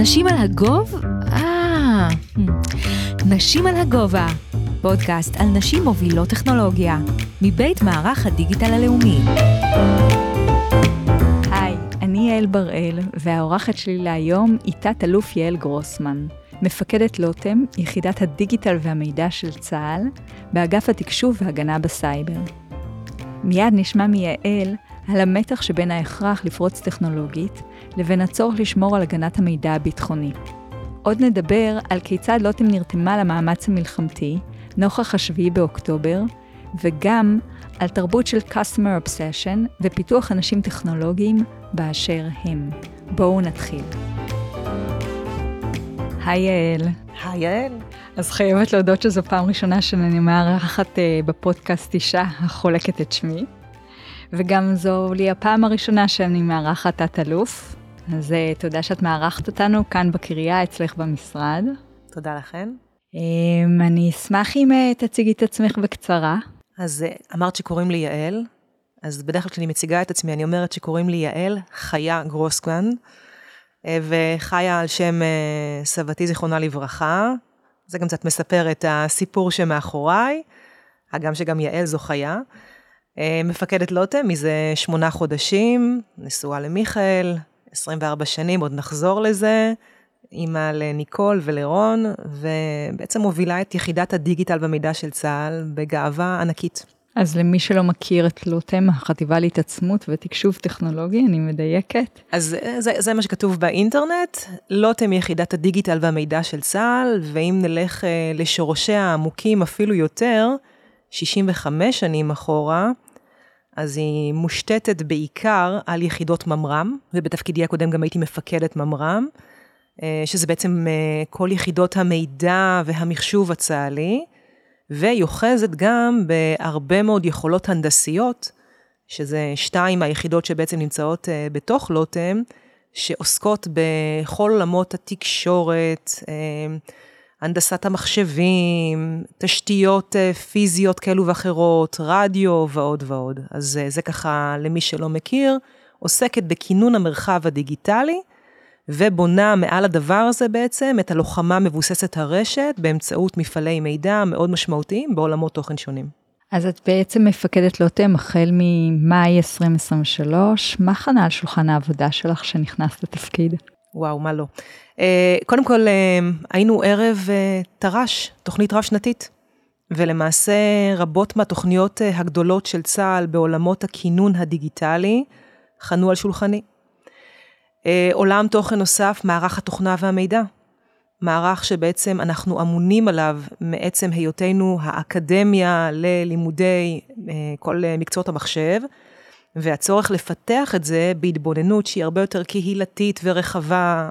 נשים על הגוב? אה, נשים על הגובה, פודקאסט על נשים מובילות טכנולוגיה, מבית מערך הדיגיטל הלאומי. היי, אני יעל בראל, והאורחת שלי להיום היא תת-אלוף יעל גרוסמן, מפקדת לוטם, יחידת הדיגיטל והמידע של צה"ל, באגף התקשוב והגנה בסייבר. מיד נשמע מיעל על המתח שבין ההכרח לפרוץ טכנולוגית, לבין הצורך לשמור על הגנת המידע הביטחוני. עוד נדבר על כיצד לוטם נרתמה למאמץ המלחמתי, נוכח השביעי באוקטובר, וגם על תרבות של Customer Obsession ופיתוח אנשים טכנולוגיים באשר הם. בואו נתחיל. היי יעל. היי יעל. אז חייבת להודות שזו פעם ראשונה שאני מארחת uh, בפודקאסט אישה החולקת את שמי. וגם זו לי הפעם הראשונה שאני מארחת תת-אלוף. אז uh, תודה שאת מארחת אותנו כאן בקריה אצלך במשרד. תודה לכן. Um, אני אשמח אם uh, תציגי את עצמך בקצרה. אז uh, אמרת שקוראים לי יעל, אז בדרך כלל כשאני מציגה את עצמי, אני אומרת שקוראים לי יעל חיה גרוסקמן, uh, וחיה על שם סבתי זיכרונה לברכה. זה גם קצת מספר את הסיפור שמאחוריי, הגם שגם יעל זו חיה. מפקדת לוטם מזה שמונה חודשים, נשואה למיכאל, 24 שנים, עוד נחזור לזה, אימא לניקול ולרון, ובעצם מובילה את יחידת הדיגיטל במידע של צה"ל בגאווה ענקית. אז למי שלא מכיר את לוטם, החטיבה להתעצמות ותקשוב טכנולוגי, אני מדייקת. אז זה, זה מה שכתוב באינטרנט, לוטם היא יחידת הדיגיטל והמידע של צה"ל, ואם נלך אה, לשורשיה העמוקים אפילו יותר, 65 שנים אחורה, אז היא מושתתת בעיקר על יחידות ממר"ם, ובתפקידי הקודם גם הייתי מפקדת ממר"ם, אה, שזה בעצם אה, כל יחידות המידע והמחשוב הצה"לי, והיא אוחזת גם בהרבה מאוד יכולות הנדסיות, שזה שתיים מהיחידות שבעצם נמצאות אה, בתוך לוטם, שעוסקות בכל עולמות התקשורת, הנדסת המחשבים, תשתיות אה, פיזיות כאלו ואחרות, רדיו ועוד ועוד. אז אה, זה ככה, למי שלא מכיר, עוסקת בכינון המרחב הדיגיטלי, ובונה מעל הדבר הזה בעצם את הלוחמה מבוססת הרשת באמצעות מפעלי מידע מאוד משמעותיים בעולמות תוכן שונים. אז את בעצם מפקדת לוטם החל ממאי 2023, מה חנה על שולחן העבודה שלך שנכנסת לתפקיד? וואו, מה לא. אה, קודם כל, אה, היינו ערב אה, תר"ש, תוכנית רב-שנתית, ולמעשה רבות מהתוכניות הגדולות של צה"ל בעולמות הכינון הדיגיטלי חנו על שולחני. עולם תוכן נוסף, מערך התוכנה והמידע. מערך שבעצם אנחנו אמונים עליו מעצם היותנו האקדמיה ללימודי כל מקצועות המחשב, והצורך לפתח את זה בהתבוננות שהיא הרבה יותר קהילתית ורחבה,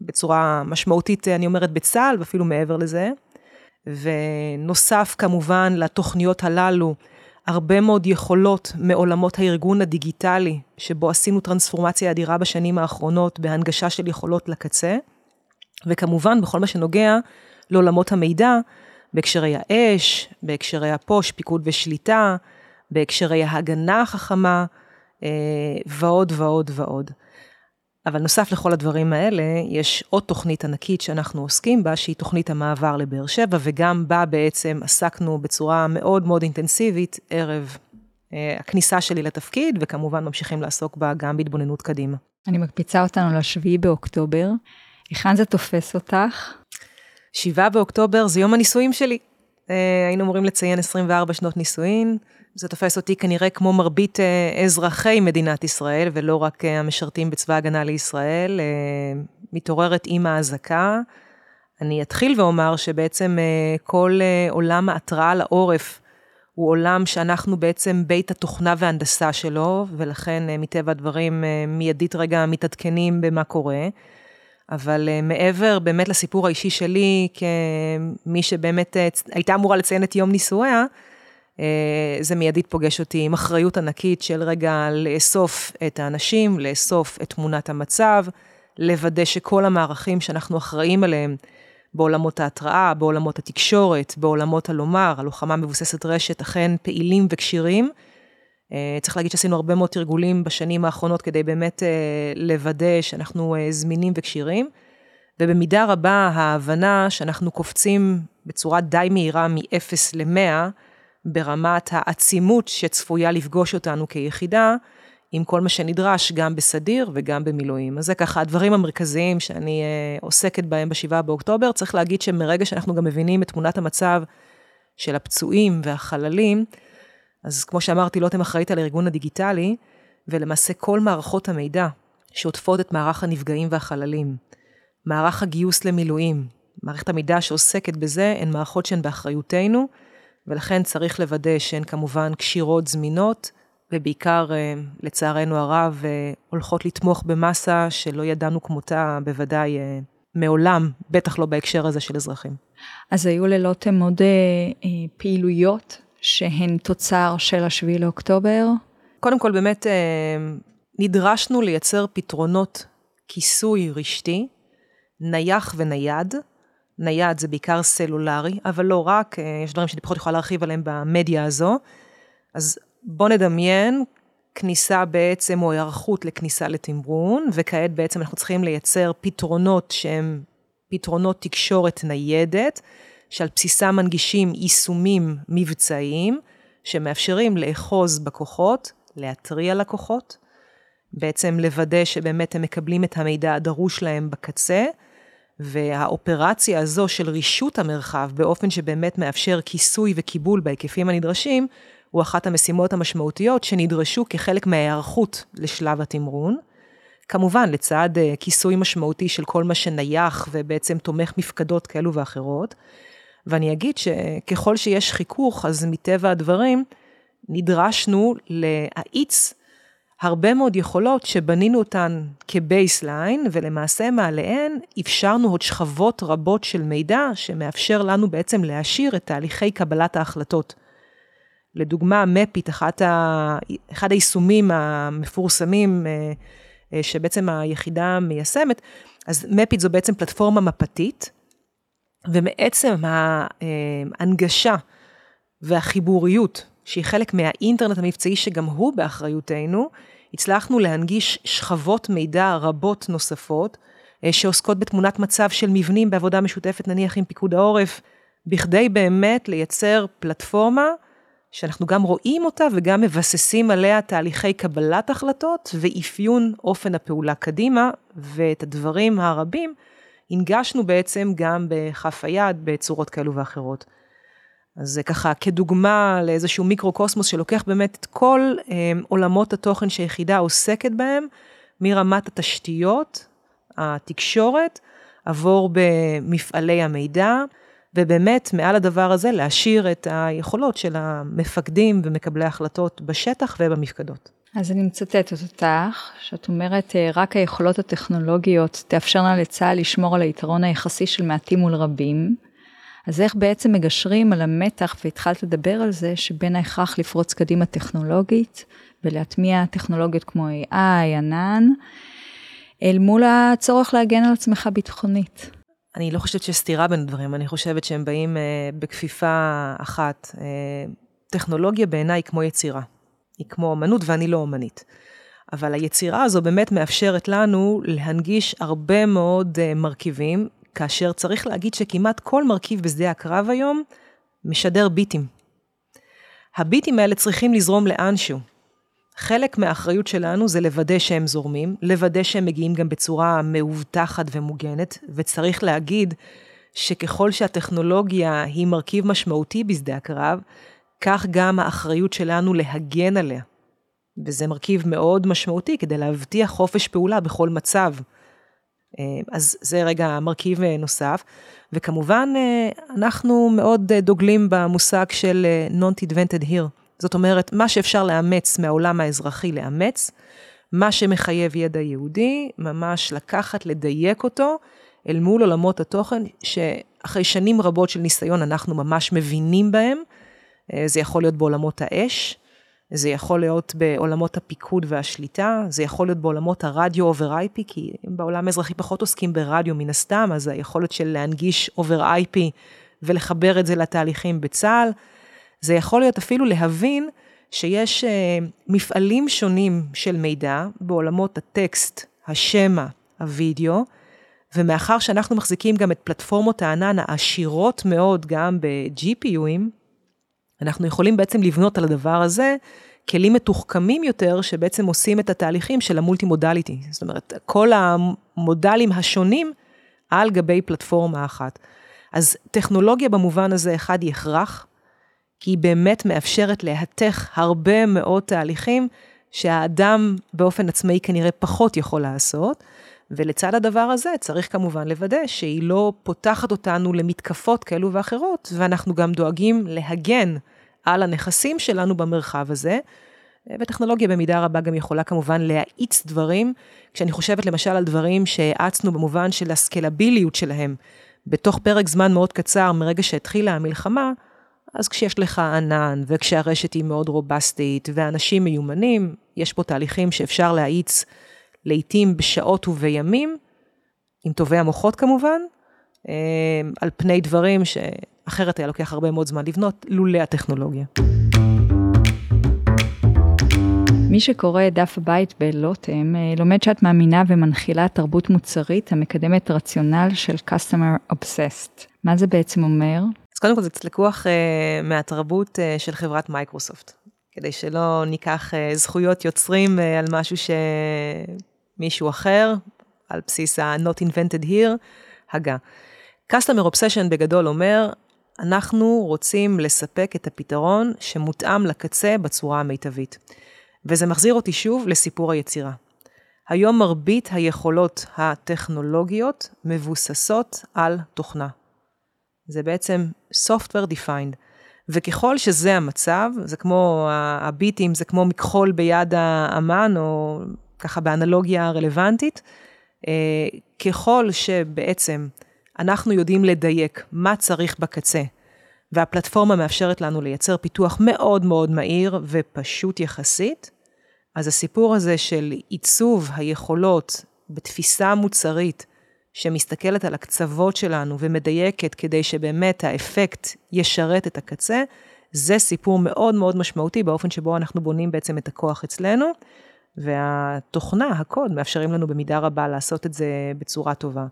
בצורה משמעותית, אני אומרת, בצה"ל, ואפילו מעבר לזה. ונוסף כמובן לתוכניות הללו, הרבה מאוד יכולות מעולמות הארגון הדיגיטלי, שבו עשינו טרנספורמציה אדירה בשנים האחרונות בהנגשה של יכולות לקצה, וכמובן בכל מה שנוגע לעולמות המידע, בהקשרי האש, בהקשרי הפוש, פיקוד ושליטה, בהקשרי ההגנה החכמה, אה, ועוד ועוד ועוד. אבל נוסף לכל הדברים האלה, יש עוד תוכנית ענקית שאנחנו עוסקים בה, שהיא תוכנית המעבר לבאר שבע, וגם בה בעצם עסקנו בצורה מאוד מאוד אינטנסיבית ערב אה, הכניסה שלי לתפקיד, וכמובן ממשיכים לעסוק בה גם בהתבוננות קדימה. אני מקפיצה אותנו לשביעי באוקטובר. היכן זה תופס אותך? שבעה באוקטובר זה יום הנישואים שלי. אה, היינו אמורים לציין 24 שנות נישואין. זה תופס אותי כנראה כמו מרבית אה, אזרחי מדינת ישראל, ולא רק אה, המשרתים בצבא הגנה לישראל. אה, מתעוררת עם האזעקה. אני אתחיל ואומר שבעצם כל עולם ההתראה לעורף הוא עולם שאנחנו בעצם בית התוכנה והנדסה שלו, ולכן מטבע הדברים מיידית רגע מתעדכנים במה קורה. אבל מעבר באמת לסיפור האישי שלי, כמי שבאמת הייתה אמורה לציין את יום נישואיה, זה מיידית פוגש אותי עם אחריות ענקית של רגע לאסוף את האנשים, לאסוף את תמונת המצב, לוודא שכל המערכים שאנחנו אחראים עליהם בעולמות ההתראה, בעולמות התקשורת, בעולמות הלומר, הלוחמה מבוססת רשת, אכן פעילים וכשירים. אה, צריך להגיד שעשינו הרבה מאוד תרגולים בשנים האחרונות כדי באמת אה, לוודא שאנחנו זמינים וכשירים. ובמידה רבה ההבנה שאנחנו קופצים בצורה די מהירה מ-0 ל-100, ברמת העצימות שצפויה לפגוש אותנו כיחידה, עם כל מה שנדרש גם בסדיר וגם במילואים. אז זה ככה הדברים המרכזיים שאני אה, עוסקת בהם ב-7 באוקטובר. צריך להגיד שמרגע שאנחנו גם מבינים את תמונת המצב של הפצועים והחללים, אז כמו שאמרתי, לוטם אחראית על הארגון הדיגיטלי, ולמעשה כל מערכות המידע שעוטפות את מערך הנפגעים והחללים, מערך הגיוס למילואים, מערכת המידע שעוסקת בזה, הן מערכות שהן באחריותנו, ולכן צריך לוודא שהן כמובן כשירות, זמינות, ובעיקר, אה, לצערנו הרב, אה, הולכות לתמוך במסה שלא ידענו כמותה בוודאי אה, מעולם, בטח לא בהקשר הזה של אזרחים. אז היו ללוטם עוד פעילויות שהן תוצר של השביעי לאוקטובר? קודם כל, באמת נדרשנו לייצר פתרונות כיסוי רשתי, נייח ונייד. נייד זה בעיקר סלולרי, אבל לא רק, יש דברים שאני פחות יכולה להרחיב עליהם במדיה הזו. אז בוא נדמיין כניסה בעצם, או היערכות לכניסה לתמרון, וכעת בעצם אנחנו צריכים לייצר פתרונות שהם פתרונות תקשורת ניידת, שעל בסיסם מנגישים יישומים מבצעיים, שמאפשרים לאחוז בכוחות, להתריע לקוחות, בעצם לוודא שבאמת הם מקבלים את המידע הדרוש להם בקצה, והאופרציה הזו של רישות המרחב באופן שבאמת מאפשר כיסוי וקיבול בהיקפים הנדרשים, הוא אחת המשימות המשמעותיות שנדרשו כחלק מההיערכות לשלב התמרון. כמובן, לצד אה, כיסוי משמעותי של כל מה שנייח ובעצם תומך מפקדות כאלו ואחרות. ואני אגיד שככל שיש חיכוך, אז מטבע הדברים, נדרשנו להאיץ הרבה מאוד יכולות שבנינו אותן כ baseline, ולמעשה מעליהן אפשרנו עוד שכבות רבות של מידע שמאפשר לנו בעצם להעשיר את תהליכי קבלת ההחלטות. לדוגמה, מפית, אחת ה... אחד היישומים המפורסמים אה, אה, שבעצם היחידה מיישמת, אז מפית זו בעצם פלטפורמה מפתית, ומעצם ההנגשה והחיבוריות, שהיא חלק מהאינטרנט המבצעי שגם הוא באחריותנו, הצלחנו להנגיש שכבות מידע רבות נוספות, אה, שעוסקות בתמונת מצב של מבנים בעבודה משותפת, נניח עם פיקוד העורף, בכדי באמת לייצר פלטפורמה שאנחנו גם רואים אותה וגם מבססים עליה תהליכי קבלת החלטות ואפיון אופן הפעולה קדימה, ואת הדברים הרבים הנגשנו בעצם גם בכף היד בצורות כאלו ואחרות. אז זה ככה כדוגמה לאיזשהו מיקרו-קוסמוס שלוקח באמת את כל אה, עולמות התוכן שהיחידה עוסקת בהם, מרמת התשתיות, התקשורת, עבור במפעלי המידע, ובאמת, מעל הדבר הזה, להשאיר את היכולות של המפקדים ומקבלי ההחלטות בשטח ובמפקדות. אז אני מצטטת אותך, שאת אומרת, אה, רק היכולות הטכנולוגיות תאפשרנה לצה"ל לשמור על היתרון היחסי של מעטים מול רבים. אז איך בעצם מגשרים על המתח, והתחלת לדבר על זה, שבין ההכרח לפרוץ קדימה טכנולוגית ולהטמיע טכנולוגיות כמו AI, ענן, אל מול הצורך להגן על עצמך ביטחונית. אני לא חושבת שיש סתירה בין הדברים, אני חושבת שהם באים אה, בכפיפה אחת. אה, טכנולוגיה בעיניי היא כמו יצירה. היא כמו אמנות ואני לא אמנית. אבל היצירה הזו באמת מאפשרת לנו להנגיש הרבה מאוד אה, מרכיבים, כאשר צריך להגיד שכמעט כל מרכיב בשדה הקרב היום משדר ביטים. הביטים האלה צריכים לזרום לאנשהו. חלק מהאחריות שלנו זה לוודא שהם זורמים, לוודא שהם מגיעים גם בצורה מאובטחת ומוגנת, וצריך להגיד שככל שהטכנולוגיה היא מרכיב משמעותי בשדה הקרב, כך גם האחריות שלנו להגן עליה. וזה מרכיב מאוד משמעותי כדי להבטיח חופש פעולה בכל מצב. אה, אז זה רגע מרכיב אה, נוסף. וכמובן, אה, אנחנו מאוד דוגלים במושג של non invented here. זאת אומרת, מה שאפשר לאמץ מהעולם האזרחי, לאמץ, מה שמחייב ידע יהודי, ממש לקחת, לדייק אותו, אל מול עולמות התוכן, שאחרי שנים רבות של ניסיון אנחנו ממש מבינים בהם. זה יכול להיות בעולמות האש, זה יכול להיות בעולמות הפיקוד והשליטה, זה יכול להיות בעולמות הרדיו over IP, כי בעולם האזרחי פחות עוסקים ברדיו מן הסתם, אז היכולת של להנגיש over IP ולחבר את זה לתהליכים בצה"ל. זה יכול להיות אפילו להבין שיש אה, מפעלים שונים של מידע בעולמות הטקסט, השמע, הווידאו, ומאחר שאנחנו מחזיקים גם את פלטפורמות הענן העשירות מאוד גם ב-GPUים, אנחנו יכולים בעצם לבנות על הדבר הזה כלים מתוחכמים יותר, שבעצם עושים את התהליכים של המולטי מודליטי. זאת אומרת, כל המודלים השונים על גבי פלטפורמה אחת. אז טכנולוגיה במובן הזה, אחד, היא הכרח, כי היא באמת מאפשרת להתך הרבה מאוד תהליכים שהאדם באופן עצמאי כנראה פחות יכול לעשות. ולצד הדבר הזה צריך כמובן לוודא שהיא לא פותחת אותנו למתקפות כאלו ואחרות, ואנחנו גם דואגים להגן על הנכסים שלנו במרחב הזה. וטכנולוגיה במידה רבה גם יכולה כמובן להאיץ דברים, כשאני חושבת למשל על דברים שהאצנו במובן של הסקלביליות שלהם, בתוך פרק זמן מאוד קצר מרגע שהתחילה המלחמה, אז כשיש לך ענן וכשהרשת היא מאוד רובסטית ואנשים מיומנים, יש פה תהליכים שאפשר להאיץ לעתים בשעות ובימים, עם טובי המוחות כמובן, אה, על פני דברים שאחרת היה לוקח הרבה מאוד זמן לבנות, לולא הטכנולוגיה. מי שקורא את דף הבית בלוטם, אה, לומד שאת מאמינה ומנחילה תרבות מוצרית המקדמת רציונל של Customer Obsessed. מה זה בעצם אומר? אז קודם כל זה קצת לקוח uh, מהתרבות uh, של חברת מייקרוסופט, כדי שלא ניקח uh, זכויות יוצרים uh, על משהו שמישהו אחר, על בסיס ה-not invented here, הגה. Customer Obsession בגדול אומר, אנחנו רוצים לספק את הפתרון שמותאם לקצה בצורה המיטבית. וזה מחזיר אותי שוב לסיפור היצירה. היום מרבית היכולות הטכנולוגיות מבוססות על תוכנה. זה בעצם software defined. וככל שזה המצב, זה כמו הביטים, זה כמו מכחול ביד האמן, או ככה באנלוגיה רלוונטית, אה, ככל שבעצם אנחנו יודעים לדייק מה צריך בקצה, והפלטפורמה מאפשרת לנו לייצר פיתוח מאוד מאוד מהיר ופשוט יחסית, אז הסיפור הזה של עיצוב היכולות בתפיסה מוצרית, שמסתכלת על הקצוות שלנו ומדייקת כדי שבאמת האפקט ישרת את הקצה, זה סיפור מאוד מאוד משמעותי באופן שבו אנחנו בונים בעצם את הכוח אצלנו, והתוכנה, הקוד, מאפשרים לנו במידה רבה לעשות את זה בצורה טובה.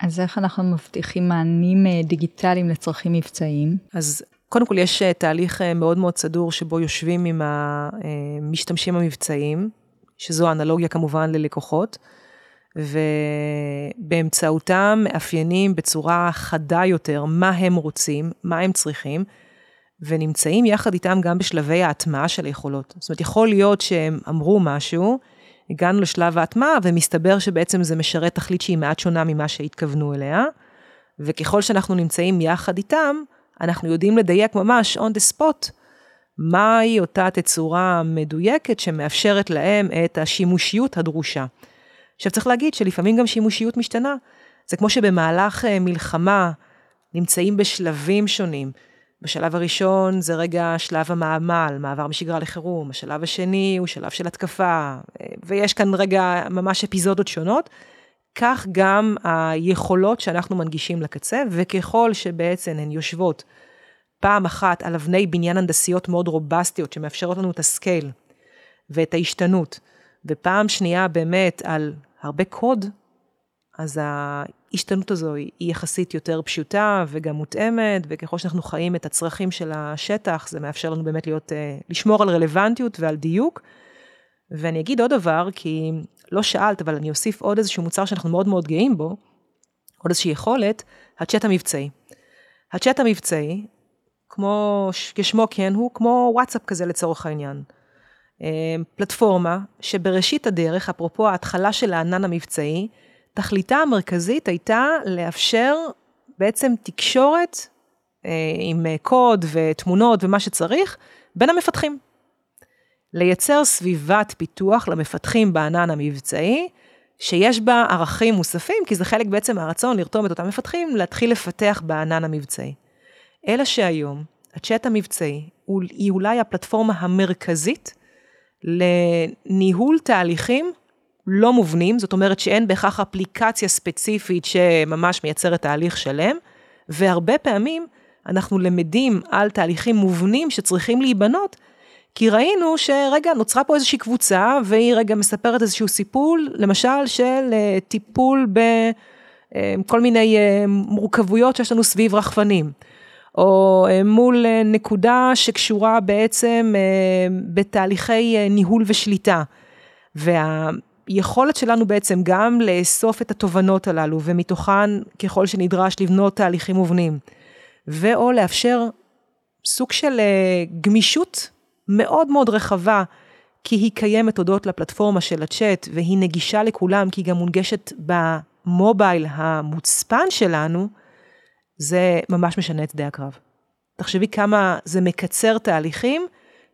אז איך אנחנו מבטיחים מענים אה, דיגיטליים לצרכים מבצעיים? אז קודם כל יש אה, תהליך אה, מאוד מאוד סדור שבו יושבים עם המשתמשים המבצעיים, שזו אנלוגיה כמובן ללקוחות, ובאמצעותם מאפיינים בצורה חדה יותר מה הם רוצים, מה הם צריכים, ונמצאים יחד איתם גם בשלבי ההטמעה של היכולות. זאת אומרת, יכול להיות שהם אמרו משהו, הגענו לשלב ההטמעה, ומסתבר שבעצם זה משרת תכלית שהיא מעט שונה ממה שהתכוונו אליה, וככל שאנחנו נמצאים יחד איתם, אנחנו יודעים לדייק ממש on the spot, מהי אותה תצורה מדויקת שמאפשרת להם את השימושיות הדרושה. עכשיו צריך להגיד שלפעמים גם שימושיות משתנה. זה כמו שבמהלך אה, מלחמה נמצאים בשלבים שונים. בשלב הראשון זה רגע שלב המעמל, מעבר משגרה לחירום, השלב השני הוא שלב של התקפה, ויש כאן רגע ממש אפיזודות שונות. כך גם היכולות שאנחנו מנגישים לקצה, וככל שבעצם הן יושבות פעם אחת על אבני בניין הנדסיות מאוד רובסטיות, שמאפשרות לנו את הסקייל ואת ההשתנות, ופעם שנייה באמת על הרבה קוד, אז ההשתנות הזו היא יחסית יותר פשוטה וגם מותאמת, וככל שאנחנו חיים את הצרכים של השטח, זה מאפשר לנו באמת להיות, אה, לשמור על רלוונטיות ועל דיוק. ואני אגיד עוד דבר, כי לא שאלת, אבל אני אוסיף עוד איזשהו מוצר שאנחנו מאוד מאוד גאים בו, עוד איזושהי יכולת, הצ'אט המבצעי. הצ'אט המבצעי, כמו, כשמו כן הוא, כמו וואטסאפ כזה לצורך העניין. אה, פלטפורמה שבראשית הדרך, אפרופו ההתחלה של הענן המבצעי, תכליתה המרכזית הייתה לאפשר בעצם תקשורת אה, עם קוד ותמונות ומה שצריך בין המפתחים. לייצר סביבת פיתוח למפתחים בענן המבצעי, שיש בה ערכים מוספים, כי זה חלק בעצם מהרצון לרתום את אותם מפתחים להתחיל לפתח בענן המבצעי. אלא שהיום, הצ'אט המבצעי היא אולי הפלטפורמה המרכזית לניהול תהליכים לא מובנים, זאת אומרת שאין בהכרח אפליקציה ספציפית שממש מייצרת תהליך שלם, והרבה פעמים אנחנו למדים על תהליכים מובנים שצריכים להיבנות, כי ראינו שרגע נוצרה פה איזושהי קבוצה, והיא רגע מספרת איזשהו סיפור, למשל של אה, טיפול כל מיני מורכבויות שיש לנו סביב רחפנים. או מול נקודה שקשורה בעצם בתהליכי ניהול ושליטה. והיכולת שלנו בעצם גם לאסוף את התובנות הללו, ומתוכן ככל שנדרש לבנות תהליכים מובנים, ואו לאפשר סוג של גמישות מאוד מאוד רחבה, כי היא קיימת הודות לפלטפורמה של הצ'אט, והיא נגישה לכולם, כי היא גם מונגשת במובייל המוצפן שלנו, זה ממש משנה את שדה הקרב. תחשבי כמה זה מקצר תהליכים,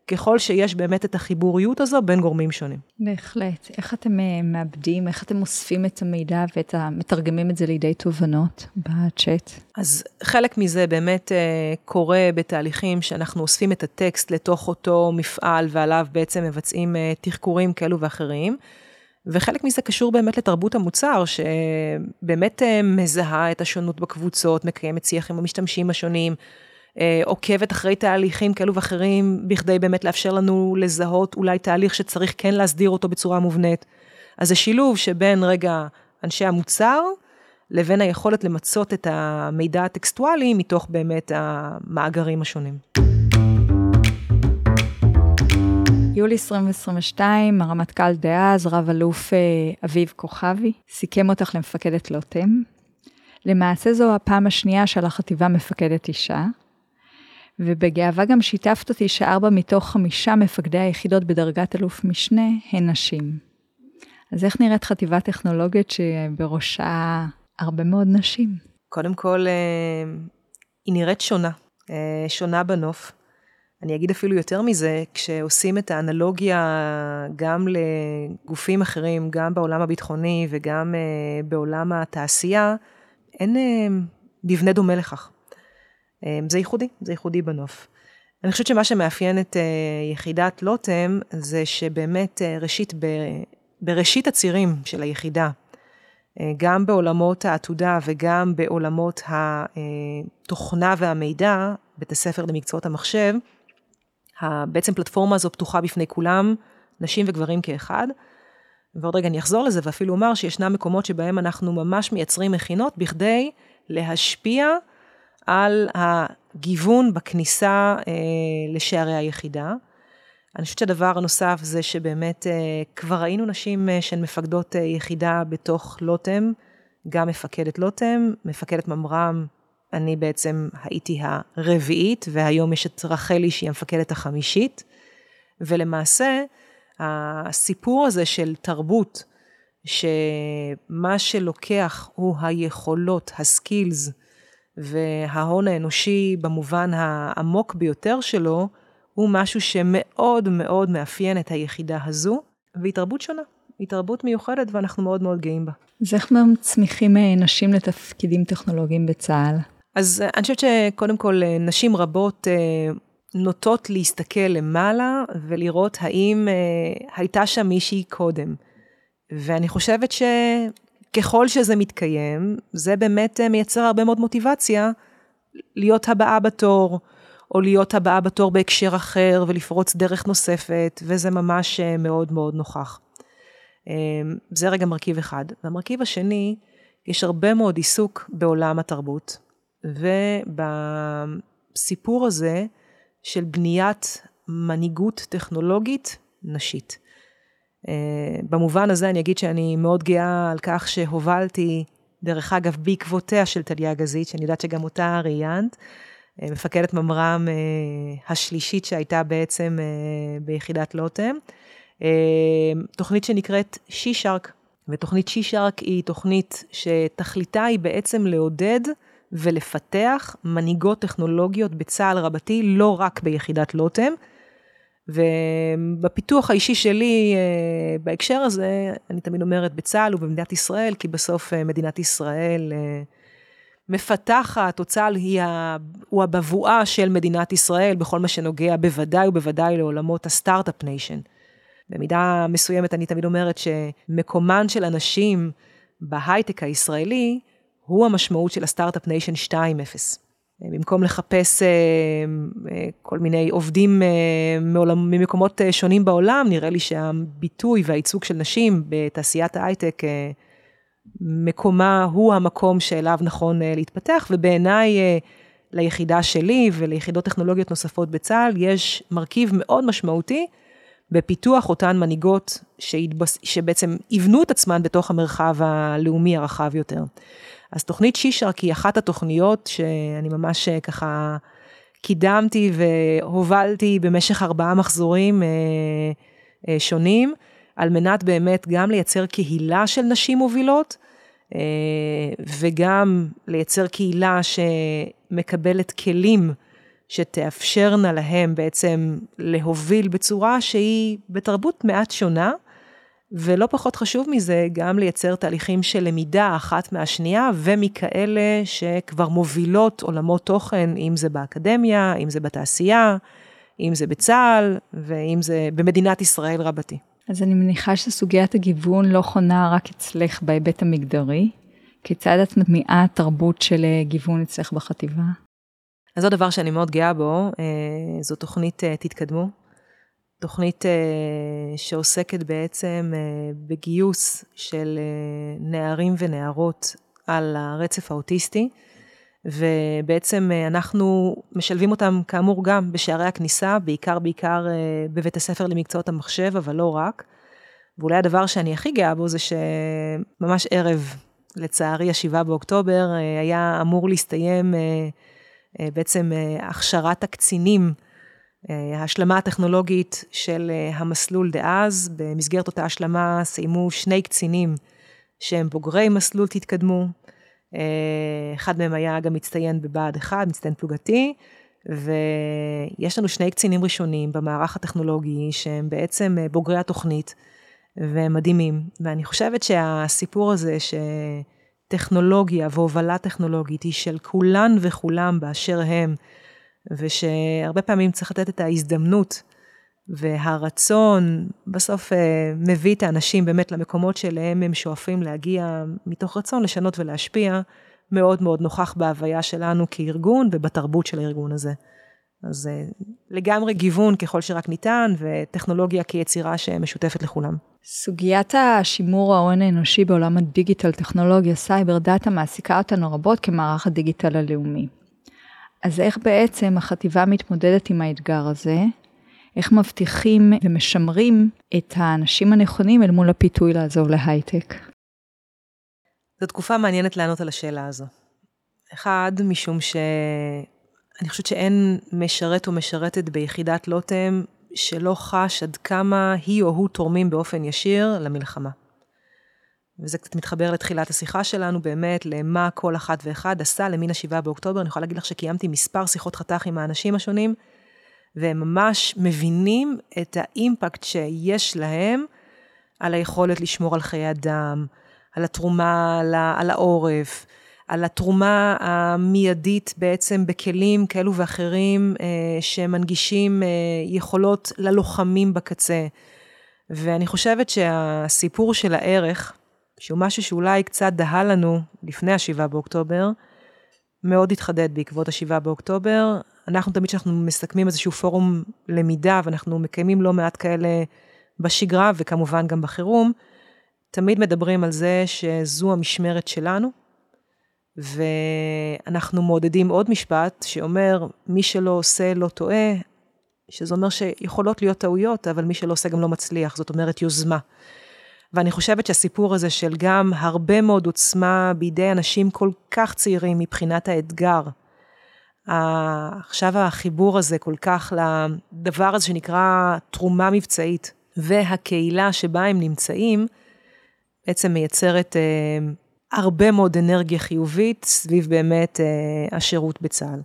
ככל שיש באמת את החיבוריות הזו בין גורמים שונים. בהחלט. איך אתם אה, מאבדים, איך אתם אוספים את המידע ומתרגמים את זה לידי תובנות בצ'אט? אז חלק מזה באמת uh, קורה בתהליכים שאנחנו אוספים את הטקסט לתוך אותו מפעל ועליו בעצם מבצעים uh, תחקורים כאלו ואחרים. וחלק מזה קשור באמת לתרבות המוצר, שבאמת מזהה את השונות בקבוצות, מקיימת שיח עם המשתמשים השונים, אה, עוקבת אחרי תהליכים כאלו ואחרים, בכדי באמת לאפשר לנו לזהות אולי תהליך שצריך כן להסדיר אותו בצורה מובנית. אז זה שילוב שבין רגע אנשי המוצר, לבין היכולת למצות את המידע הטקסטואלי מתוך באמת המאגרים השונים. יולי 2022, הרמטכ"ל דאז, רב אלוף אה, אביב כוכבי, סיכם אותך למפקדת לוטם. למעשה זו הפעם השנייה שעל החטיבה מפקדת אישה, ובגאווה גם שיתפת אותי שארבע מתוך חמישה מפקדי היחידות בדרגת אלוף משנה הן נשים. אז איך נראית חטיבה טכנולוגית שבראשה הרבה מאוד נשים? קודם כל, אה, היא נראית שונה, אה, שונה בנוף. אני אגיד אפילו יותר מזה, כשעושים את האנלוגיה גם לגופים אחרים, גם בעולם הביטחוני וגם אה, בעולם התעשייה, אין מבנה דומה לכך. אמ, זה ייחודי, זה ייחודי בנוף. אני חושבת שמה שמאפיין את אה, יחידת לוטם זה שבאמת אה, ראשית, בראשית הצירים של היחידה, אה, גם בעולמות העתודה וגם בעולמות התוכנה והמידע, בית הספר למקצועות המחשב, בעצם פלטפורמה הזו פתוחה בפני כולם, נשים וגברים כאחד. ועוד רגע אני אחזור לזה ואפילו אומר שישנם מקומות שבהם אנחנו ממש מייצרים מכינות בכדי להשפיע על הגיוון בכניסה אה, לשערי היחידה. אני חושבת שהדבר הנוסף זה שבאמת אה, כבר ראינו נשים אה, שהן מפקדות אה, יחידה בתוך לוטם, גם מפקדת לוטם, מפקדת ממר"ם, אני בעצם הייתי הרביעית, והיום יש את רחלי שהיא המפקדת החמישית. ולמעשה, הסיפור הזה של תרבות, שמה שלוקח הוא היכולות, הסקילס, וההון האנושי במובן העמוק ביותר שלו, הוא משהו שמאוד מאוד מאפיין את היחידה הזו, והיא תרבות שונה. היא תרבות מיוחדת ואנחנו מאוד מאוד גאים בה. אז איך מצמיחים אה, נשים לתפקידים טכנולוגיים בצה"ל? אז אה, אני חושבת שקודם כל אה, נשים רבות נוטות להסתכל למעלה ולראות האם הייתה שם מישהי קודם. ואני חושבת ש... ככל שזה מתקיים, זה באמת אה, מייצר הרבה מאוד מוטיבציה להיות הבאה בתור, או להיות הבאה בתור בהקשר אחר ולפרוץ דרך נוספת, וזה ממש אה, מאוד מאוד נוכח. אה, זה רגע מרכיב אחד. והמרכיב השני, יש הרבה מאוד עיסוק בעולם התרבות, ובסיפור הזה של בניית מנהיגות טכנולוגית נשית. אה, במובן הזה אני אגיד שאני מאוד גאה על כך שהובלתי, דרך אגב, בעקבותיה של טליה גזית, שאני יודעת שגם אותה ראיינת, אה, מפקדת ממר"ם אה, השלישית שהייתה בעצם ביחידת לוטם, תוכנית שנקראת שי-שרק, ותוכנית שי-שרק היא תוכנית שתכליתה היא בעצם לעודד ולפתח מנהיגות טכנולוגיות בצה"ל רבתי, לא רק ביחידת לוטם, ובפיתוח האישי שלי אה, בהקשר הזה, אני תמיד אומרת בצה"ל ובמדינת ישראל, כי בסוף אה, מדינת ישראל אה, מפתחת, או צה"ל הוא הבבואה של מדינת ישראל בכל מה שנוגע בוודאי ובוודאי לעולמות ה start-up nation. במידה מסוימת אני תמיד אומרת שמקומן של נשים בהייטק הישראלי הוא המשמעות של ה start-up nation 2.0. במקום לחפש אה, אה, כל מיני עובדים אה, ממקומות שונים בעולם, נראה לי שהביטוי והייצוג של נשים בתעשיית ההייטק מקומה הוא המקום שאליו נכון להתפתח, ובעיניי ליחידה שלי וליחידות טכנולוגיות נוספות בצה"ל, יש מרכיב מאוד משמעותי בפיתוח אותן מנהיגות שהתבס... שבעצם יבנו את עצמן בתוך המרחב הלאומי הרחב יותר. אז תוכנית שישרק היא אחת התוכניות שאני ממש ככה קידמתי והובלתי במשך ארבעה מחזורים אה, אה, שונים, על מנת באמת גם לייצר קהילה של נשים מובילות, אה, וגם לייצר קהילה שמקבלת כלים שתאפשרנה להם בעצם להוביל בצורה שהיא בתרבות מעט שונה, ולא פחות חשוב מזה, גם לייצר תהליכים של למידה אחת מהשנייה, ומכאלה שכבר מובילות עולמות תוכן, אם זה באקדמיה, אם זה בתעשייה, אם זה בצה"ל, ואם זה במדינת ישראל רבתי. אז אני מניחה שסוגיית הגיוון לא חונה רק אצלך בהיבט המגדרי. כיצד את מטמיעה תרבות של אה, גיוון אצלך בחטיבה? אז זה דבר שאני מאוד גאה בו, אה, זו תוכנית אה, תתקדמו. תוכנית שעוסקת בעצם בגיוס של נערים ונערות על הרצף האוטיסטי, ובעצם אנחנו משלבים אותם כאמור גם בשערי הכניסה, בעיקר בעיקר בבית הספר למקצועות המחשב, אבל לא רק. ואולי הדבר שאני הכי גאה בו זה שממש ערב לצערי, השבעה באוקטובר אה, היה אמור להסתיים אה, אה, בעצם הכשרת הקצינים, ההשלמה הטכנולוגית של המסלול דאז. במסגרת אותה השלמה סיימו שני קצינים שהם בוגרי מסלול תתקדמו. אחד מהם היה גם מצטיין בבה"ד 1, מצטיין פלוגתי, ויש לנו שני קצינים ראשונים במערך הטכנולוגי שהם בעצם בוגרי התוכנית. והם מדהימים. ואני חושבת שהסיפור הזה שטכנולוגיה והובלה טכנולוגית היא של כולן וכולם באשר הם, ושהרבה פעמים צריך לתת את ההזדמנות והרצון, בסוף אה, מביא את האנשים באמת למקומות שאליהם הם שואפים להגיע, מתוך רצון לשנות ולהשפיע, מאוד מאוד נוכח בהוויה שלנו כארגון ובתרבות של הארגון הזה. אז אה, לגמרי גיוון ככל שרק ניתן, וטכנולוגיה כיצירה שמשותפת לכולם. סוגיית השימור ההון האנושי בעולם הדיגיטל, טכנולוגיה, סייבר, דאטה, מעסיקה אותנו רבות כמערך הדיגיטל הלאומי. אז איך בעצם החטיבה מתמודדת עם האתגר הזה? איך מבטיחים ומשמרים את האנשים הנכונים אל מול הפיתוי לעזוב להייטק? זו תקופה מעניינת לענות על השאלה הזו. אחד, משום ש... אני חושבת שאין משרת או משרתת ביחידת לוטם שלא חש עד כמה היא או הוא תורמים באופן ישיר למלחמה. וזה קצת מתחבר לתחילת השיחה שלנו, באמת, למה כל אחת ואחד עשה למין השבעה באוקטובר. אני יכולה להגיד לך שקיימתי מספר שיחות חתך עם האנשים השונים, והם ממש מבינים את האימפקט שיש להם על היכולת לשמור על חיי אדם, על התרומה, על, על העורף, על התרומה המיידית בעצם בכלים כאלו ואחרים אה, שמנגישים אה, יכולות ללוחמים בקצה. ואני חושבת שהסיפור של הערך, שהוא משהו שאולי קצת דהה לנו לפני השבעה באוקטובר, מאוד התחדד בעקבות השבעה באוקטובר. אנחנו תמיד כשאנחנו מסכמים איזשהו פורום למידה, ואנחנו מקיימים לא מעט כאלה בשגרה וכמובן גם בחירום, תמיד מדברים על זה שזו המשמרת שלנו, ואנחנו מעודדים עוד משפט שאומר, מי שלא עושה לא טועה, שזה אומר שיכולות להיות טעויות, אבל מי שלא עושה גם לא מצליח, זאת אומרת יוזמה. ואני חושבת שהסיפור הזה של גם הרבה מאוד עוצמה בידי אנשים כל כך צעירים מבחינת האתגר, עכשיו החיבור הזה כל כך לדבר הזה שנקרא תרומה מבצעית, והקהילה שבה הם נמצאים, בעצם מייצרת אה, הרבה מאוד אנרגיה חיובית סביב באמת אה, השירות בצה"ל.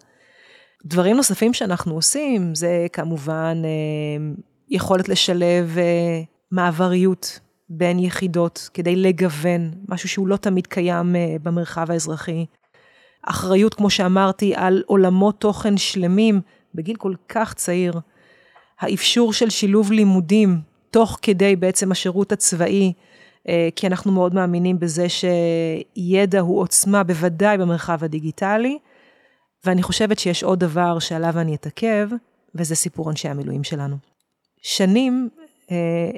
דברים נוספים שאנחנו עושים זה כמובן אה, יכולת לשלב אה, מעבריות בין יחידות כדי לגוון, משהו שהוא לא תמיד קיים אה, במרחב האזרחי. אחריות, כמו שאמרתי, על עולמות תוכן שלמים בגיל כל כך צעיר. האפשור של שילוב לימודים תוך כדי בעצם השירות הצבאי, אה, כי אנחנו מאוד מאמינים בזה שידע הוא עוצמה, בוודאי במרחב הדיגיטלי. ואני חושבת שיש עוד דבר שעליו אני אתעכב, וזה סיפור אנשי המילואים שלנו. שנים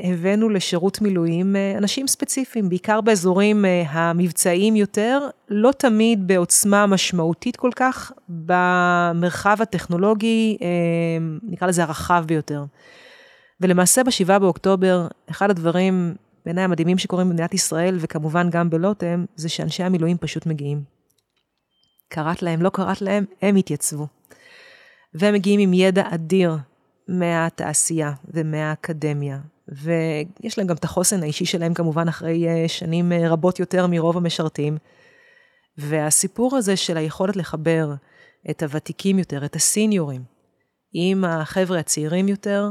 הבאנו לשירות מילואים אנשים ספציפיים, בעיקר באזורים המבצעיים יותר, לא תמיד בעוצמה משמעותית כל כך, במרחב הטכנולוגי, נקרא לזה הרחב ביותר. ולמעשה ב-7 באוקטובר, אחד הדברים בעיניי המדהימים שקורים במדינת ישראל, וכמובן גם בלוטם, זה שאנשי המילואים פשוט מגיעים. קראת להם, לא קראת להם, הם התייצבו. והם מגיעים עם ידע אדיר מהתעשייה ומהאקדמיה, ויש להם גם את החוסן האישי שלהם כמובן אחרי אה, שנים אה, רבות יותר מרוב המשרתים. והסיפור הזה של היכולת לחבר את הוותיקים יותר, את הסיניורים, עם החבר'ה הצעירים יותר,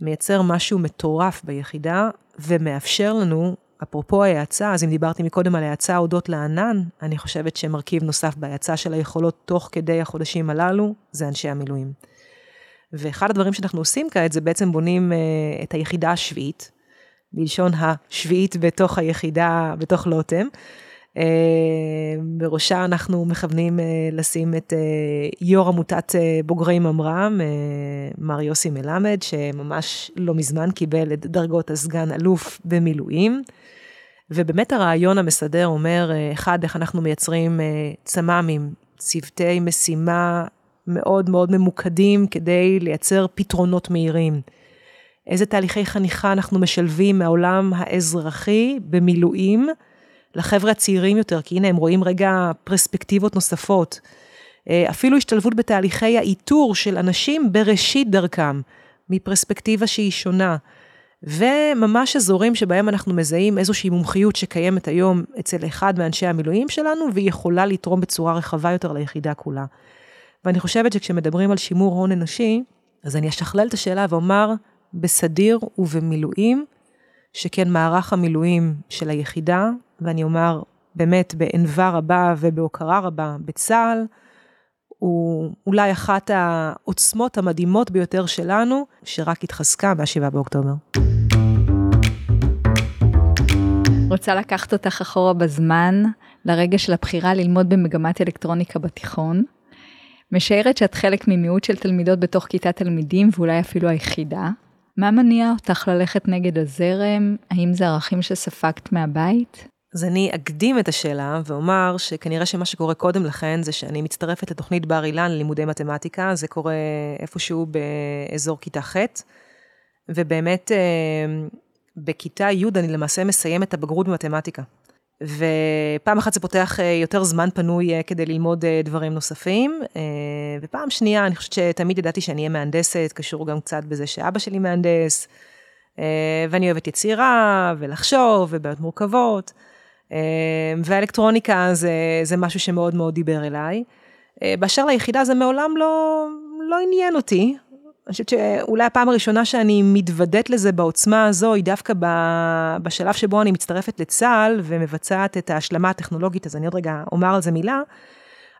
מייצר משהו מטורף ביחידה, ומאפשר לנו, אפרופו ההאצה, אז אם דיברתי מקודם על ההאצה הודות לענן, אני חושבת שמרכיב נוסף בהאצה של היכולות תוך כדי החודשים הללו, זה אנשי המילואים. ואחד הדברים שאנחנו עושים כעת, זה בעצם בונים uh, את היחידה השביעית, בלשון השביעית בתוך היחידה, בתוך לוטם. Uh, בראשה אנחנו מכוונים uh, לשים את יו"ר עמותת בוגרי ממר"ם, מר יוסי מלמד, שממש לא מזמן קיבל את דרגות הסגן אלוף במילואים. ובאמת הרעיון המסדר אומר, אחד, איך אנחנו מייצרים צמ"מים, צוותי משימה מאוד מאוד ממוקדים כדי לייצר פתרונות מהירים. איזה תהליכי חניכה אנחנו משלבים מהעולם האזרחי במילואים לחבר'ה הצעירים יותר, כי הנה הם רואים רגע פרספקטיבות נוספות. אה, אפילו השתלבות בתהליכי האיתור של אנשים בראשית דרכם, מפרספקטיבה שהיא שונה. וממש אזורים שבהם אנחנו מזהים איזושהי מומחיות שקיימת היום אצל אחד מאנשי המילואים שלנו, והיא יכולה לתרום בצורה רחבה יותר ליחידה כולה. ואני חושבת שכשמדברים על שימור הון אנושי, אז אני אשכלל את השאלה ואומר, בסדיר ובמילואים, שכן מערך המילואים של היחידה, ואני אומר באמת בענווה רבה ובהוקרה רבה בצה"ל, הוא אולי אחת העוצמות המדהימות ביותר שלנו, שרק התחזקה ב-7 באוקטובר. רוצה לקחת אותך אחורה בזמן, לרגע של הבחירה ללמוד במגמת אלקטרוניקה בתיכון. משערת שאת חלק ממיעוט של תלמידות בתוך כיתת תלמידים ואולי אפילו היחידה. מה מניע אותך ללכת נגד הזרם? האם זה ערכים שספגת מהבית? אז אני אקדים את השאלה ואומר שכנראה שמה שקורה קודם לכן זה שאני מצטרפת לתוכנית בר אילן ללימודי מתמטיקה, זה קורה איפשהו באזור כיתה ח', ובאמת אה, בכיתה י' אני למעשה מסיימת את הבגרות במתמטיקה. ופעם אחת זה פותח אה, יותר זמן פנוי אה, כדי ללמוד אה, דברים נוספים, ופעם שנייה, אני חושבת שתמיד ידעתי שאני אהיה מהנדסת, קשור גם קצת בזה שאבא שלי מהנדס, ואני אוהבת יצירה, ולחשוב, ובעיות מורכבות, והאלקטרוניקה זה, זה משהו שמאוד מאוד דיבר אליי. באשר ליחידה זה מעולם לא, לא עניין אותי, אני חושבת שאולי הפעם הראשונה שאני מתוודית לזה בעוצמה הזו, היא דווקא בשלב שבו אני מצטרפת לצה"ל ומבצעת את ההשלמה הטכנולוגית, אז אני עוד רגע אומר על זה מילה,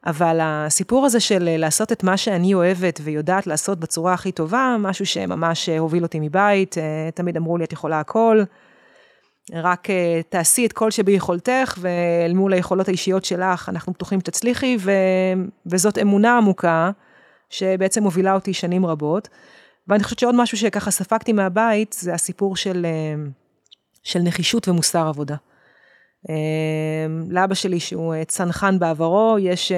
אבל הסיפור הזה של לעשות את מה שאני אוהבת ויודעת לעשות בצורה הכי טובה, משהו שממש הוביל אותי מבית, תמיד אמרו לי, את יכולה הכל, רק תעשי את כל שביכולתך, ואל מול היכולות האישיות שלך, אנחנו פתוחים שתצליחי, ו... וזאת אמונה עמוקה. שבעצם מובילה אותי שנים רבות. ואני חושבת שעוד משהו שככה ספגתי מהבית, זה הסיפור של, אה, של נחישות ומוסר עבודה. אה, לאבא שלי, שהוא אה, צנחן בעברו, יש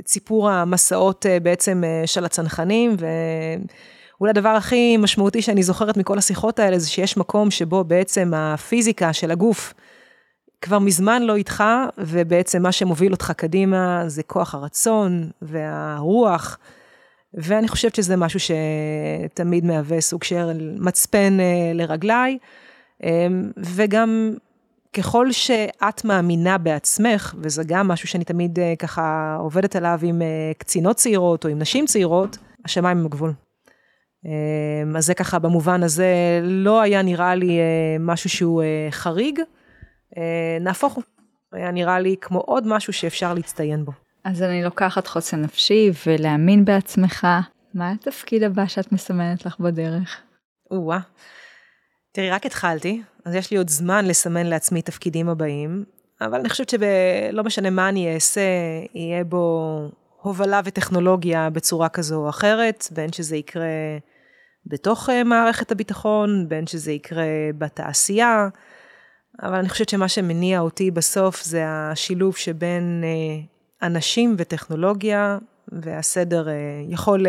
את סיפור המסעות בעצם של הצנחנים, ואולי הדבר הכי משמעותי שאני זוכרת מכל השיחות האלה, זה שיש מקום שבו בעצם הפיזיקה של הגוף, כבר מזמן לא איתך, ובעצם מה שמוביל אותך קדימה זה כוח הרצון והרוח, ואני חושבת שזה משהו שתמיד מהווה סוג של מצפן אה, לרגליי, אמ, וגם ככל שאת מאמינה בעצמך, וזה גם משהו שאני תמיד אה, ככה עובדת עליו עם אה, קצינות צעירות או עם נשים צעירות, השמיים הם הגבול. אמ, אז זה ככה במובן הזה לא היה נראה לי משהו שהוא חריג. אה, נהפוך הוא, היה נראה לי כמו עוד משהו שאפשר להצטיין בו. אז אני לוקחת חוסן נפשי ולהאמין בעצמך. מה התפקיד הבא שאת מסמנת לך בדרך? או-אה. תראי, רק התחלתי, אז יש לי עוד זמן לסמן לעצמי תפקידים הבאים, אבל אני חושבת שלא משנה מה אני אעשה, יהיה בו הובלה וטכנולוגיה בצורה כזו או אחרת, בין שזה יקרה בתוך מערכת הביטחון, בין שזה יקרה בתעשייה, אבל אני חושבת שמה שמניע אותי בסוף זה השילוב שבין אנשים וטכנולוגיה, והסדר יכול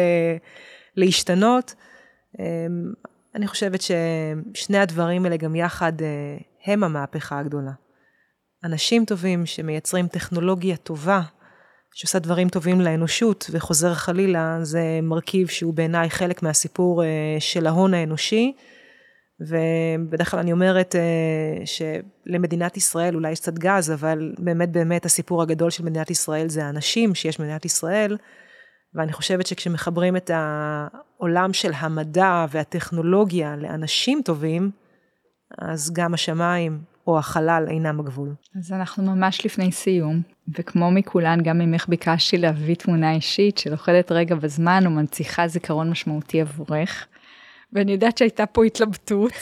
להשתנות. אני חושבת ששני הדברים האלה גם יחד הם המהפכה הגדולה. אנשים טובים שמייצרים טכנולוגיה טובה, שעושה דברים טובים לאנושות וחוזר חלילה, זה מרכיב שהוא בעיניי חלק מהסיפור של ההון האנושי. ובדרך כלל אני אומרת שלמדינת ישראל אולי יש קצת גז, אבל באמת באמת הסיפור הגדול של מדינת ישראל זה האנשים שיש במדינת ישראל. ואני חושבת שכשמחברים את העולם של המדע והטכנולוגיה לאנשים טובים, אז גם השמיים או החלל אינם הגבול. אז אנחנו ממש לפני סיום, וכמו מכולן, גם ממך ביקשתי להביא תמונה אישית שלוחדת רגע בזמן ומנציחה זיכרון משמעותי עבורך. ואני יודעת שהייתה פה התלבטות,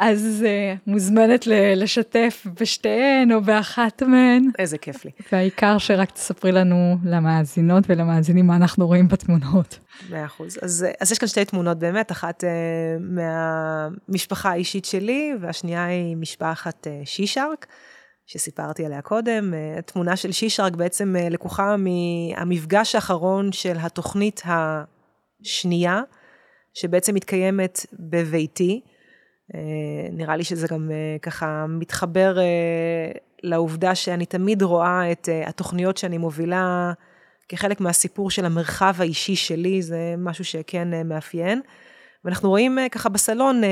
אז uh, מוזמנת לשתף בשתיהן או באחת מהן. איזה כיף לי. והעיקר שרק תספרי לנו למאזינות ולמאזינים מה אנחנו רואים בתמונות. מאה אחוז. אז, אז יש כאן שתי תמונות באמת, אחת uh, מהמשפחה האישית שלי, והשנייה היא משפחת uh, שישארק, שסיפרתי עליה קודם. התמונה של שישארק בעצם לקוחה מהמפגש האחרון של התוכנית השנייה, שבעצם מתקיימת בביתי. אה, נראה לי שזה גם אה, ככה מתחבר אה, לעובדה שאני תמיד רואה את התוכניות שאני מובילה כחלק מהסיפור של המרחב האישי שלי, זה משהו שכן מאפיין. ואנחנו רואים ככה בסלון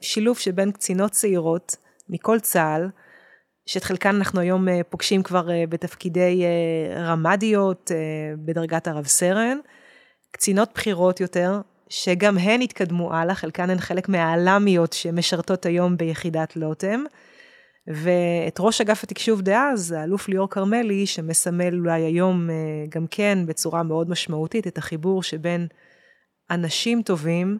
שילוב שבין קצינות צעירות מכל צה"ל, שאת חלקן אנחנו היום פוגשים כבר בתפקידי רמ"דיות בדרגת הרב סרן, קצינות בכירות יותר, שגם הן התקדמו הלאה, חלקן הן חלק מהעלמיות שמשרתות היום ביחידת לוטם. ואת ראש אגף התקשוב דאז, האלוף ליאור כרמלי, שמסמל אולי היום אה, גם כן בצורה מאוד משמעותית את החיבור שבין אנשים טובים,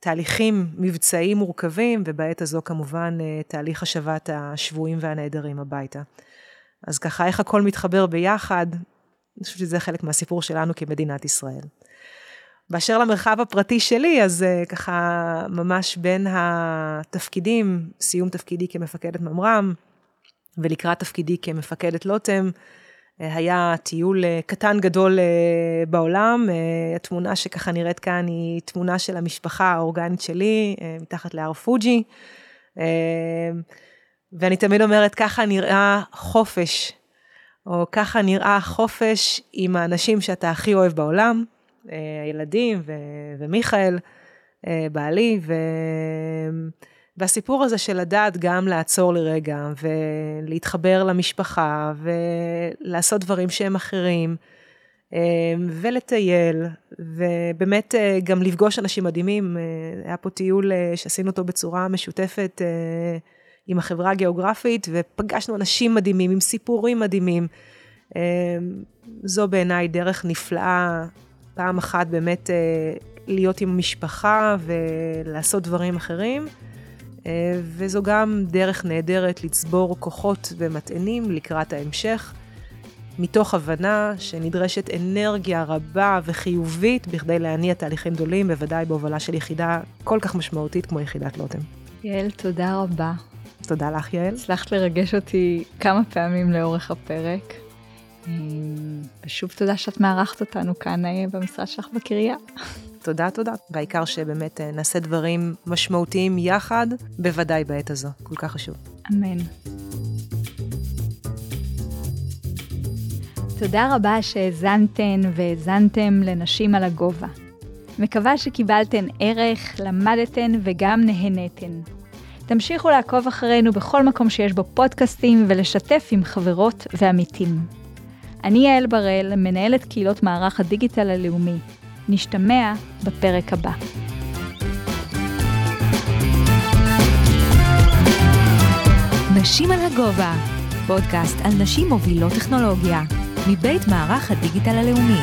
תהליכים מבצעיים מורכבים, ובעת הזו כמובן אה, תהליך השבת השבויים והנעדרים הביתה. אז ככה, איך הכל מתחבר ביחד, אני חושבת שזה חלק מהסיפור שלנו כמדינת ישראל. באשר למרחב הפרטי שלי, אז uh, ככה ממש בין התפקידים, סיום תפקידי כמפקדת ממר"ם, ולקראת תפקידי כמפקדת לוטם, uh, היה טיול uh, קטן גדול בעולם. התמונה שככה נראית כאן היא תמונה של המשפחה האורגנית שלי, מתחת להר פוג'י. ואני תמיד אומרת, ככה נראה חופש, או ככה נראה חופש עם האנשים שאתה הכי אוהב בעולם. אה, הילדים ו- ומיכאל, אה, בעלי, ו... והסיפור הזה של לדעת גם לעצור לרגע ולהתחבר למשפחה ולעשות דברים שהם אחרים אה, ולטייל ובאמת גם לפגוש אנשים מדהימים. היה פה טיול שעשינו אותו בצורה משותפת עם החברה הגיאוגרפית ופגשנו אנשים מדהימים עם סיפורים מדהימים. זו בעיניי דרך נפלאה פעם אחת באמת אה, להיות עם המשפחה ולעשות דברים אחרים, אה, וזו גם דרך נהדרת לצבור כוחות ומטענים לקראת ההמשך, מתוך הבנה שנדרשת אנרגיה רבה וחיובית בכדי להניע תהליכים גדולים, בוודאי בהובלה של יחידה כל כך משמעותית כמו יחידת לוטם. יעל, תודה רבה. תודה לך, יעל. הצלחת לרגש אותי כמה פעמים לאורך הפרק. ושוב תודה שאת מארחת אותנו כאן אה, במשרד שלך בקריה. תודה, תודה. והעיקר שבאמת אה, נעשה דברים משמעותיים יחד, בוודאי בעת הזו. כל כך חשוב. אמן. תודה רבה שהאזנתן והאזנתם לנשים על הגובה. מקווה שקיבלתן ערך, למדתן וגם נהנתן. תמשיכו לעקוב אחרינו בכל מקום שיש בו פודקאסטים ולשתף עם חברות ועמיתים. אני יעל בראל, מנהלת קהילות מערך הדיגיטל הלאומי. נשתמע בפרק הבא. נשים על הגובה, פודקאסט על נשים מובילות טכנולוגיה, מבית מערך הדיגיטל הלאומי.